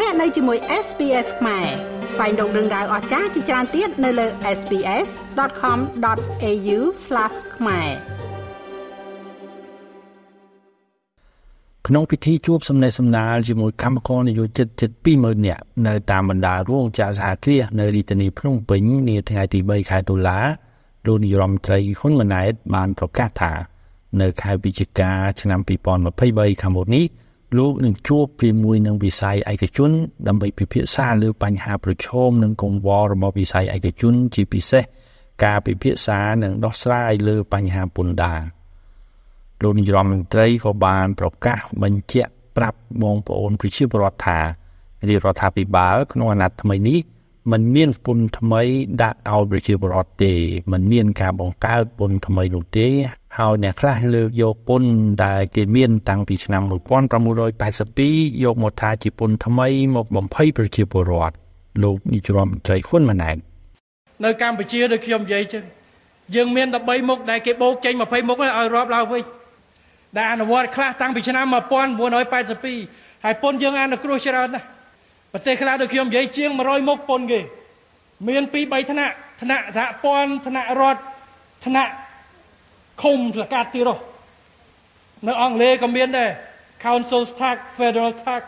លោកអ្នកនៅជាមួយ SPS ខ្មែរស្វែងរកដឹងដៅអស្ចារ្យជាច្រើនទៀតនៅលើ SPS.com.au/ ខ្មែរក្នុងពិធីជួបសំណេះសំណាលជាមួយកម្មករនយោជិតជិត20000នាក់នៅតាមបណ្ដារោងចក្រសហគ្រាសនៅរាជធានីភ្នំពេញនាថ្ងៃទី3ខែតុលាលោកនាយរដ្ឋមន្ត្រីហ៊ុនម៉ាណែតបានប្រកាសថា នៅខែវិច្ឆិកាឆ្នាំ2023ខាងមុខនេះ លោកនឹងជួបជាមួយនឹងវិស័យឯកជនដើម្បីពិភាក្សាលើបញ្ហាប្រឈមនិងកង្វល់របស់វិស័យឯកជនជាពិសេសការពិភាក្សានិងដោះស្រាយលើបញ្ហាពន្ធដារលោកនាយរដ្ឋមន្ត្រីក៏បានប្រកាសបញ្ជាក់ប្រាប់បងប្អូនប្រជាពលរដ្ឋថារាជរដ្ឋាភិបាលក្នុងអាណត្តិថ្មីនេះมันមានពន្ធថ្មីដាក់ឲ្យប្រជាពលរដ្ឋទេมันមានការបង្កើតពន្ធថ្មីនោះទេ ហើយអ្នកខ្លះលើកយកពន្ធដែលគេមានតាំងពីឆ្នាំ1982យកមកថាជាពន្ធថ្មីមកបំភ័យប្រជាពលរដ្ឋលោកនាយរដ្ឋមន្ត្រីហ៊ុនម៉ាណែតនៅកម្ពុជាដូចខ្ញុំនិយាយចឹងយើងមាន13មុខដែលគេបូកចេញ20មុខឲ្យរាប់ឡើងវិញដែលអនុវត្តខ្លះតាំងពីឆ្នាំ1982ហើយពន្ធយើងអនុគ្រោះច្រើនណាស់ប្រទេសខ្លះដូចខ្ញុំនិយាយជាង100មុខពន្ធគេ មានពី3ថ្នាក់ថ្នាក់សហព័ន្ធថ្នាក់រដ្ឋថ្នាក់ ឃុំសកាត់ទីរោះនៅអង់គ្លេសក៏មានដែរ Council Tax Federal Tax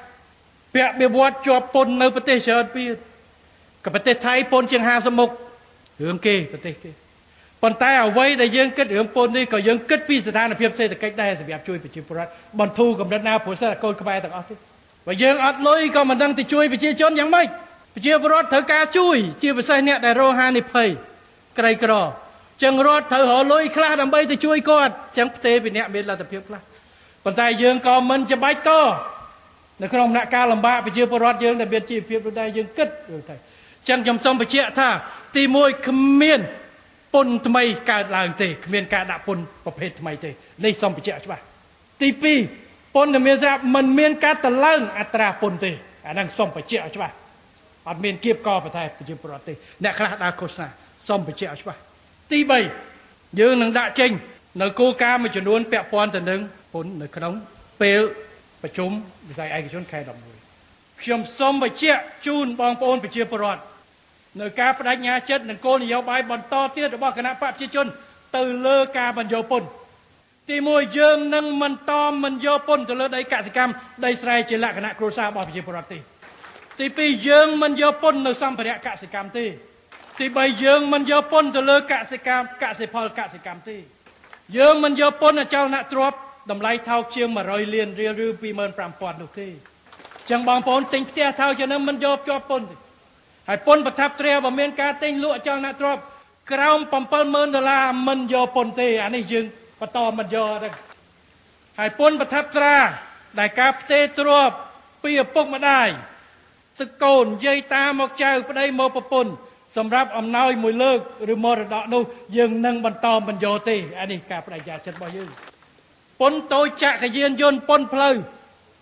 ពាក់បៀវត្តជាប់ពន្ធនៅប្រទេសច្រើនពីក៏ប្រទេសថៃពន្ធជាង50មុខរឿងគេប្រទេសគេប៉ុន្តែអ្វីដែលយើងគិតរឿងពន្ធនេះក៏យើងគិតពីស្ថានភាពសេដ្ឋកិច្ចដែរសម្រាប់ជួយប្រជាពលរដ្ឋបន្ធូរកម្រិតណាព្រោះសិស្សកូនខ្មែរទាំងអស់ទេបើយើងអត់លុយក៏មិនដឹងទៅជួយប្រជាជនយ៉ាងម៉េចប្រជាពលរដ្ឋត្រូវការជួយ ជាពិសេសអ្នកដែលរងហានិភ័យក្រីក្រ ចឹងរដ្ឋត្រូវរលុយខ្លះដើម្បីទៅជួយគាត់ចឹងផ្ទេពីអ្នកមានលទ្ធភាពខ្លះប៉ុន្តែយើងក៏មិនចាំបាច់តនៅក្នុងដំណាក់កាលលំបាកប្រជាពលរដ្ឋយើងដែលមានជីវភាពដូចដែរយើងគិតយើងថាចឹងខ្ញុំសូមបញ្ជាក់ថា ទី1គ្មានពុនថ្មីកើតឡើងទេគ្មានការដាក់ពុនប្រភេទថ្មីទេនេះសូមបញ្ជាក់ច្បាស់ទី2ពុនដែលមានស្រាប់មិនមានការតឡើងអត្រាពុនទេអាហ្នឹងសូមបញ្ជាក់ច្បាស់អត់មានគៀបកប្រតែប្រជាពលរដ្ឋទេអ្នកខ្លះដើរឃោសនាសូមបញ្ជាក់ច្បាស់ ទី3យើងនឹងដាក់ចេញ នៅគោលការណ៍មួយចំនួនពាក់ព័ន្ធទៅនឹងពុននៅក្នុងពេលប្រជុំវិស័យឯកជនខែ11ខ្ញុំសូមបញ្ជាក់ជូនបងប្អូនប្រជាពលរដ្ឋនៅការបដិញ្ញាចិត្តនិងគោលនយោបាយបន្តទៀតរបស់គណៈបកប្រជាជន ទៅលើការបញ្យោពុនទី1យើងនឹងមិនតមមិនយកពុនទៅលើដីកសិកម្មដីស្រែជាលក្ខណៈគ្រួសាររបស់ប្រជាពលរដ្ឋទេទី2យើងមិនយកពុននៅសម្ភារៈកសិកម្មទេ ទី3យើងមិនយកពន្ធទៅលើកសិកម្មកសិផលកសិកម្មទេយើងមិនយកពន្ធអចលនទ្រព្យតម្លៃថោកជាង100លានរៀលឬ25000នោះទេចឹងបងប្អូនទិញផ្ទះថោកជាងនឹងមិនយកជាប់ពន្ធទេហើយពន្ធប្រថាប់ត្រាបើមានការទិញលក់អចលនទ្រព្យក្រោម70000ដុល្លារមិនយកពន្ធទេអានេះយើងបន្តមិនយកទេហើយពន្ធប្រថាប់ត្រា ដែលការផ្ទេរទ្រព្យពីឪពុកម្ដាយទឹកកូនយាយតាមកចៅប្តីមកប្រពន្ធ សម្រាប់អំណោយមួយលើកឬមរតកនោះយើងនឹងបន្តបញ្យោទេអានេះការបដិញ្ញាចិត្តរបស់យើងពុនតូចចក្រយានយន្តពុនផ្លូវ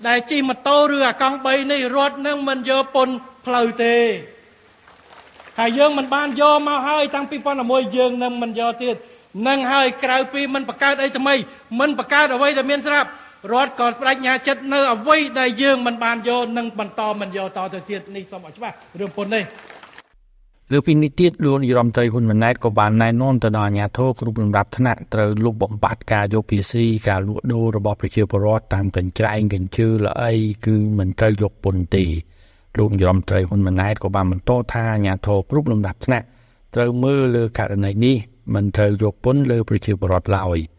ដែលជិះម៉ូតូឬអាកង់3នេះរត់នឹងមិនយកពុនផ្លូវទេហើយយើងមិនបានយកមកហើយតាំងពី2011យើងនឹងមិនយកទៀតនឹងហើយក្រៅពីមិនបង្កើតអីថ្មីមិនបង្កើតអ្វីដែលមានស្រាប់រដ្ឋក៏បដិញ្ញាចិត្តនៅអ្វីដែលយើងមិនបានយកនឹងបន្តមិនយកតទៅទៀតនេះសូមឲ្យច្បាស់រឿងពុននេះ លើពីនេះទៀតលោកនាយរដ្ឋមន្ត្រីហ៊ុនម៉ាណែតក៏បានណែនាំទៅដល់អាជ្ញាធរគ្រប់លំដាប់ថ្នាក់ត្រូវលុបបំបាត់ការយកភាសីការលក់ដូររបស់ប្រជាពលរដ្ឋតាមកញ្ច្រែងកញ្ជើល្អីគឺមិនត្រូវយកពន្ធទេលោកនាយរដ្ឋមន្ត្រីហ៊ុនម៉ាណែតក៏បានបន្តថាអាជ្ញាធរគ្រប់លំដាប់ថ្នាក់ត្រូវមើលលើករណីនេះមិនត្រូវយកពន្ធលើប្រជាពលរដ្ឋឡើយ។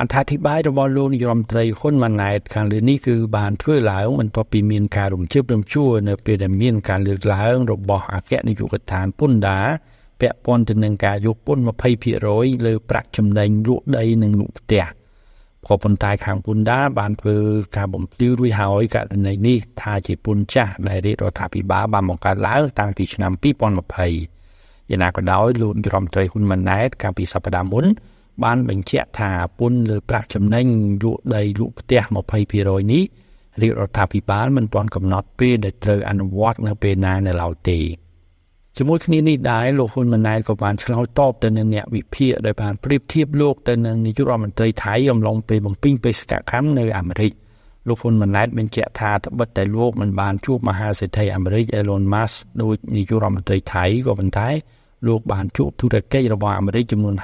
អត្ថាធិប្បាយរបស់លោកនាយរដ្ឋមន្ត្រីហ៊ុនម៉ាណែតខាងលើនេះគឺបានធ្វើឡើងបន្ទាប់ពីមានការរំជើបរំជួលនៅពេលដែលមានការលើកឡើងរបស់អគ្គនាយកដ្ឋានពន្ធដារពាក់ព័ន្ធទៅនឹងការយកពន្ធ20%លើប្រាក់ចំណេញលក់ដីនិងលក់ផ្ទះក៏ប៉ុន្តែខាងពន្ធដារបានធ្វើការបំភ្លឺរួចហើយករណីនេះថាជាពន្ធចាស់ដែលរាជរដ្ឋាភិបាលបានបង្កើតឡើងតាំងពីឆ្នាំ2020យ៉ាងណាក៏ដោយលោករដ្ឋមន្ត្រីហ៊ុនម៉ាណែតកាលពីសប្តាហ៍មុន បានបញ្ជាក់ថាពន្ធលើប្រាក់ចំណេញលក់ដីលក់ផ្ទះ20%នេះរាជរដ្ឋាភិបាលមិនទាន់កំណត់ពេលដែលត្រូវអនុវត្តនៅពេលណានៅឡើយទេជាមួយគ្នានេះដែរលោកហ៊ុនម៉ាណែតក៏បានឆ្លើយតបទៅនឹងអ្នកវិភាគដែលបានប្រៀបធៀបលោកទៅនឹងនាយករដ្ឋមន្ត្រីថៃអំឡុងពេលបំពេញបេសកកម្មនៅអាមេរិកលោកហ៊ុនម៉ាណែតបញ្ជាក់ថាត្បិតតែលោកមិនបានជួបមហាសេដ្ឋីអាមេរិក Elon Musk ដោយនាយករដ្ឋមន្ត្រីថៃក៏ប៉ុន្តែ លោកបានជួបធុរកិច្ចរបស់អាមេរិកចំនួន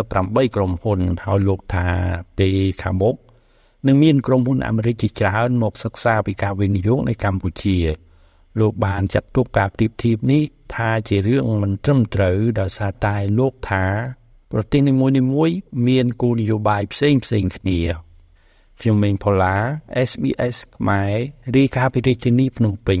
58ក្រុមហ៊ុនហើយលោកថាពេលខាងមុខនឹងមានក្រុមហ៊ុនអាមេរិកជាច្រើនមកសិក្សាពីការវិនិយោគនៅកម្ពុជា លោកបានចាត់ទុកការប្រៀបធៀបនេះថាជារឿងមិនត្រឹមត្រូវដោយសារតែលោកថា ប្រទេសនីមួយៗមានគោលនយោបាយផ្សេងផ្សេងគ្នាខ្ញុំមេងផល្លា SBS ខ្មែររីកាពីរាជធានីភ្នំពេញ